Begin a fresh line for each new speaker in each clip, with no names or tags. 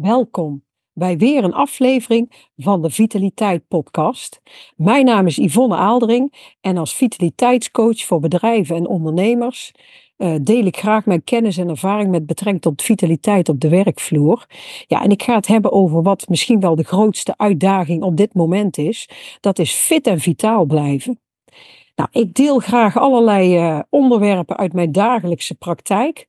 Welkom bij weer een aflevering van de Vitaliteit Podcast. Mijn naam is Yvonne Aaldering en als vitaliteitscoach voor bedrijven en ondernemers uh, deel ik graag mijn kennis en ervaring met betrekking tot vitaliteit op de werkvloer. Ja, en ik ga het hebben over wat misschien wel de grootste uitdaging op dit moment is. Dat is fit en vitaal blijven. Nou, ik deel graag allerlei uh, onderwerpen uit mijn dagelijkse praktijk.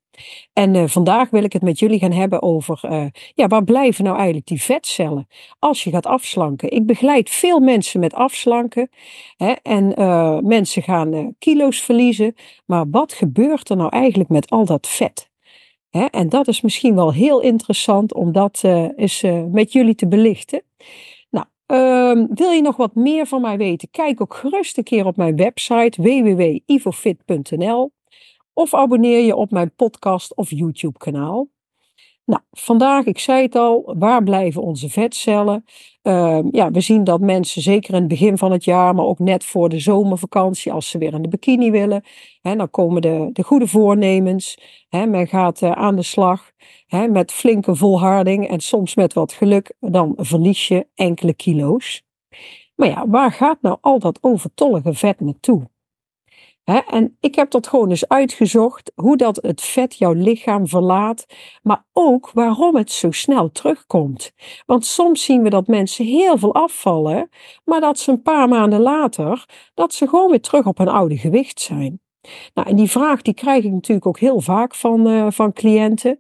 En uh, vandaag wil ik het met jullie gaan hebben over, uh, ja, waar blijven nou eigenlijk die vetcellen als je gaat afslanken? Ik begeleid veel mensen met afslanken hè, en uh, mensen gaan kilo's verliezen, maar wat gebeurt er nou eigenlijk met al dat vet? En dat is misschien wel heel interessant om dat eens met jullie te belichten. Nou, ehm, wil je nog wat meer van mij weten? Kijk ook gerust een keer op mijn website www.ivofit.nl of abonneer je op mijn podcast of YouTube kanaal. Nou, vandaag, ik zei het al, waar blijven onze vetcellen? Uh, ja, we zien dat mensen, zeker in het begin van het jaar, maar ook net voor de zomervakantie, als ze weer in de bikini willen, hè, dan komen de, de goede voornemens. Hè, men gaat uh, aan de slag hè, met flinke volharding en soms met wat geluk, dan verlies je enkele kilo's. Maar ja, waar gaat nou al dat overtollige vet naartoe? En ik heb dat gewoon eens uitgezocht, hoe dat het vet jouw lichaam verlaat, maar ook waarom het zo snel terugkomt. Want soms zien we dat mensen heel veel afvallen, maar dat ze een paar maanden later, dat ze gewoon weer terug op hun oude gewicht zijn. Nou, en die vraag die krijg ik natuurlijk ook heel vaak van, uh, van cliënten.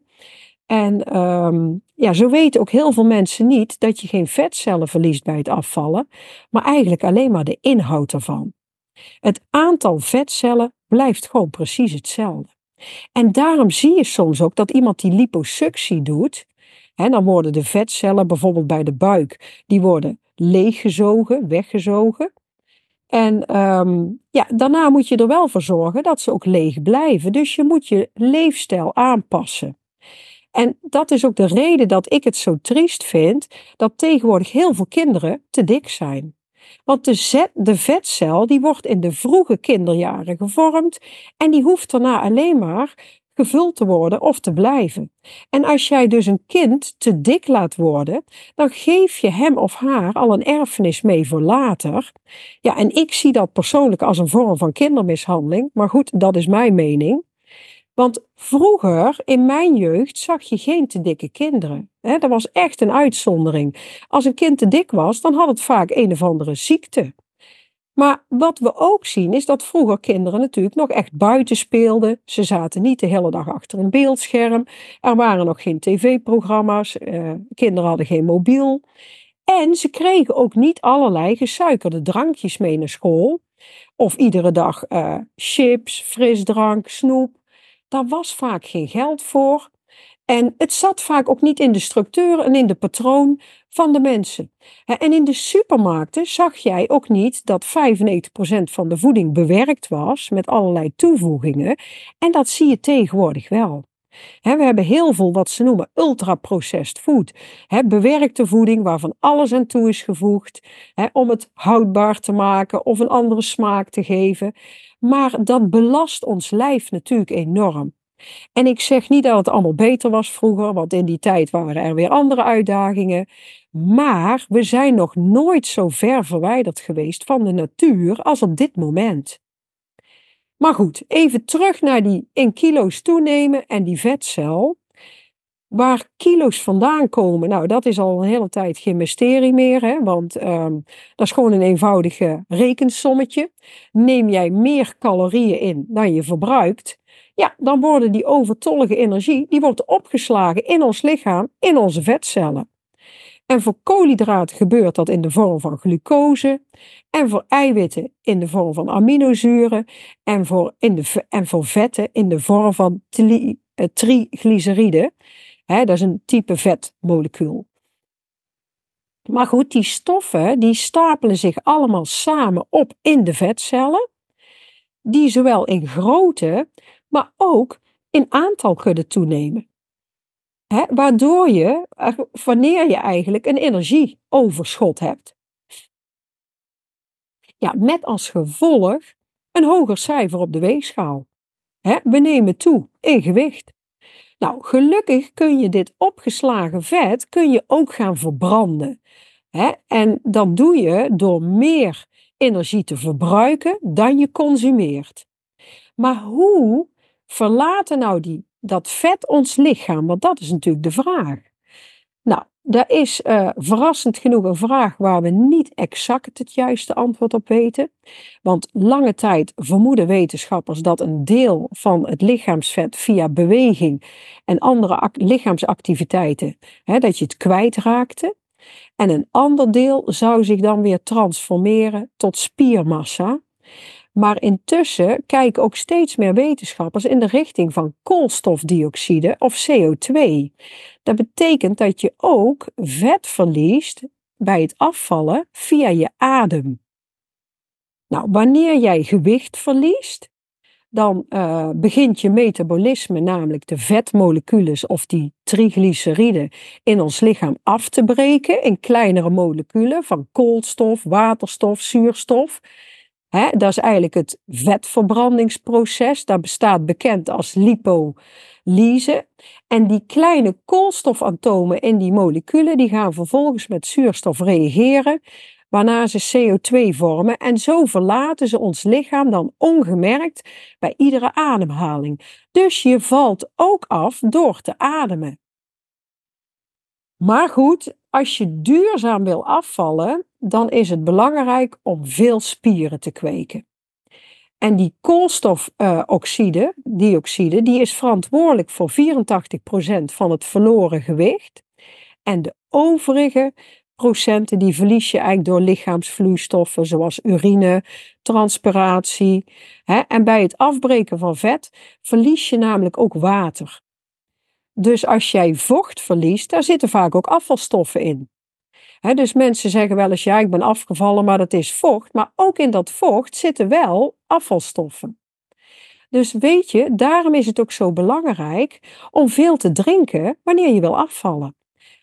En um, ja, zo weten ook heel veel mensen niet dat je geen vetcellen verliest bij het afvallen, maar eigenlijk alleen maar de inhoud ervan. Het aantal vetcellen blijft gewoon precies hetzelfde. En daarom zie je soms ook dat iemand die liposuctie doet, hè, dan worden de vetcellen bijvoorbeeld bij de buik, die worden leeggezogen, weggezogen. En um, ja, daarna moet je er wel voor zorgen dat ze ook leeg blijven. Dus je moet je leefstijl aanpassen. En dat is ook de reden dat ik het zo triest vind dat tegenwoordig heel veel kinderen te dik zijn. Want de, de vetcel die wordt in de vroege kinderjaren gevormd en die hoeft daarna alleen maar gevuld te worden of te blijven. En als jij dus een kind te dik laat worden, dan geef je hem of haar al een erfenis mee voor later. Ja, en ik zie dat persoonlijk als een vorm van kindermishandeling, maar goed, dat is mijn mening. Want vroeger, in mijn jeugd, zag je geen te dikke kinderen. dat was echt een uitzondering. Als een kind te dik was, dan had het vaak een of andere ziekte. Maar wat we ook zien is dat vroeger kinderen natuurlijk nog echt buiten speelden. Ze zaten niet de hele dag achter een beeldscherm. Er waren nog geen tv-programma's. Eh, kinderen hadden geen mobiel. En ze kregen ook niet allerlei gesuikerde drankjes mee naar school. Of iedere dag uh, chips, frisdrank, snoep. Daar was vaak geen geld voor. En het zat vaak ook niet in de structuur en in de patroon van de mensen. En in de supermarkten zag jij ook niet dat 95% van de voeding bewerkt was met allerlei toevoegingen. En dat zie je tegenwoordig wel. We hebben heel veel wat ze noemen ultra-processed food. bewerkte voeding waarvan alles aan toe is gevoegd om het houdbaar te maken of een andere smaak te geven. Maar dat belast ons lijf natuurlijk enorm. En ik zeg niet dat het allemaal beter was vroeger, want in die tijd waren er weer andere uitdagingen. Maar we zijn nog nooit zo ver verwijderd geweest van de natuur als op dit moment. Maar goed, even terug naar die in kilo's toenemen en die vetcel. Waar kilo's vandaan komen, nou dat is al een hele tijd geen mysterie meer, hè? want um, dat is gewoon een eenvoudige rekensommetje. Neem jij meer calorieën in dan je verbruikt, ja, dan worden die overtollige energie, die wordt opgeslagen in ons lichaam, in onze vetcellen. En voor koolhydraten gebeurt dat in de vorm van glucose. En voor eiwitten in de vorm van aminozuren. En voor, in de, en voor vetten in de vorm van tri, eh, triglyceriden. Dat is een type vetmolecuul. Maar goed, die stoffen die stapelen zich allemaal samen op in de vetcellen, die zowel in grootte, maar ook in aantal kunnen toenemen. Waardoor je, wanneer je eigenlijk een energieoverschot hebt. Ja, met als gevolg een hoger cijfer op de weegschaal. Hè, we nemen toe in gewicht. Nou, gelukkig kun je dit opgeslagen vet kun je ook gaan verbranden. En dat doe je door meer energie te verbruiken dan je consumeert. Maar hoe verlaten nou die, dat vet ons lichaam? Want dat is natuurlijk de vraag. Nou, dat is uh, verrassend genoeg een vraag waar we niet exact het juiste antwoord op weten. Want lange tijd vermoeden wetenschappers dat een deel van het lichaamsvet via beweging en andere lichaamsactiviteiten, hè, dat je het kwijtraakte. En een ander deel zou zich dan weer transformeren tot spiermassa. Maar intussen kijken ook steeds meer wetenschappers in de richting van koolstofdioxide of CO2. Dat betekent dat je ook vet verliest bij het afvallen via je adem. Nou, wanneer jij gewicht verliest, dan uh, begint je metabolisme, namelijk de vetmoleculen of die triglyceriden in ons lichaam af te breken in kleinere moleculen van koolstof, waterstof, zuurstof. He, dat is eigenlijk het vetverbrandingsproces. Dat bestaat bekend als lipolyse. En die kleine koolstofatomen in die moleculen die gaan vervolgens met zuurstof reageren, waarna ze CO2 vormen. En zo verlaten ze ons lichaam dan ongemerkt bij iedere ademhaling. Dus je valt ook af door te ademen. Maar goed, als je duurzaam wil afvallen, dan is het belangrijk om veel spieren te kweken. En die koolstofoxide, dioxide, die is verantwoordelijk voor 84% van het verloren gewicht. En de overige procenten die verlies je eigenlijk door lichaamsvloeistoffen zoals urine, transpiratie. En bij het afbreken van vet verlies je namelijk ook water. Dus als jij vocht verliest, daar zitten vaak ook afvalstoffen in. dus mensen zeggen wel eens, ja, ik ben afgevallen, maar dat is vocht. Maar ook in dat vocht zitten wel afvalstoffen. Dus weet je, daarom is het ook zo belangrijk om veel te drinken wanneer je wil afvallen.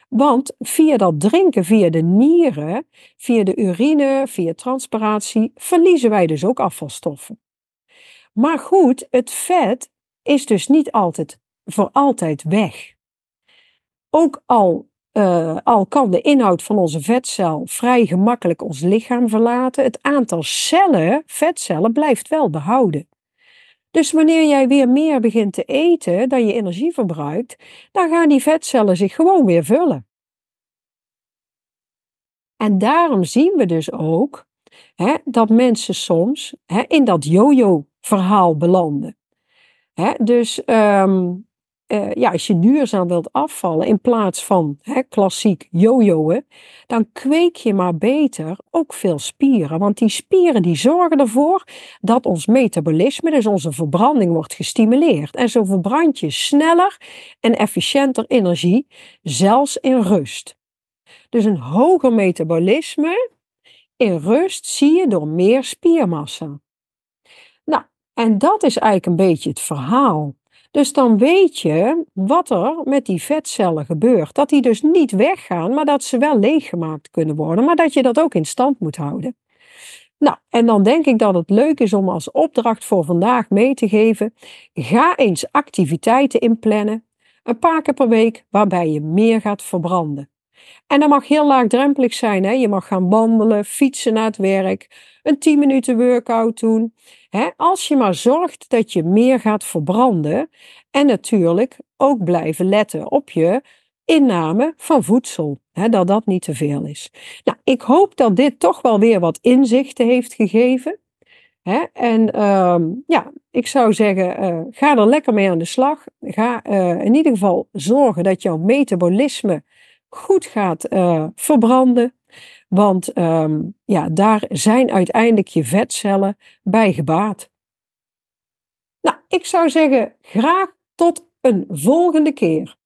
Want via dat drinken, via de nieren, via de urine, via transpiratie, verliezen wij dus ook afvalstoffen. Maar goed, het vet is dus niet altijd voor altijd weg. Ook al, uh, al kan de inhoud van onze vetcel vrij gemakkelijk ons lichaam verlaten, het aantal cellen, vetcellen, blijft wel behouden. Dus wanneer jij weer meer begint te eten dan je energie verbruikt, dan gaan die vetcellen zich gewoon weer vullen. En daarom zien we dus ook hè, dat mensen soms hè, in dat yo-yo-verhaal belanden. Hè, dus um, uh, ja, als je duurzaam wilt afvallen in plaats van hè, klassiek jojoen, dan kweek je maar beter ook veel spieren. Want die spieren die zorgen ervoor dat ons metabolisme, dus onze verbranding, wordt gestimuleerd. En zo verbrand je sneller en efficiënter energie, zelfs in rust. Dus een hoger metabolisme in rust zie je door meer spiermassa. Nou, en dat is eigenlijk een beetje het verhaal. Dus dan weet je wat er met die vetcellen gebeurt. Dat die dus niet weggaan, maar dat ze wel leeggemaakt kunnen worden, maar dat je dat ook in stand moet houden. Nou, en dan denk ik dat het leuk is om als opdracht voor vandaag mee te geven: ga eens activiteiten inplannen, een paar keer per week, waarbij je meer gaat verbranden. En dat mag heel laagdrempelig zijn. Hè? Je mag gaan wandelen, fietsen naar het werk, een 10 minuten workout doen. Als je maar zorgt dat je meer gaat verbranden en natuurlijk ook blijven letten op je inname van voedsel. Dat dat niet te veel is. Nou, ik hoop dat dit toch wel weer wat inzichten heeft gegeven. En ehm, ja, ik zou zeggen, uh, ga er lekker mee aan de slag. Ga uh, in ieder geval zorgen dat jouw metabolisme goed gaat uh, verbranden. Want um, ja, daar zijn uiteindelijk je vetcellen bij gebaat. Nou, ik zou zeggen, graag tot een volgende keer.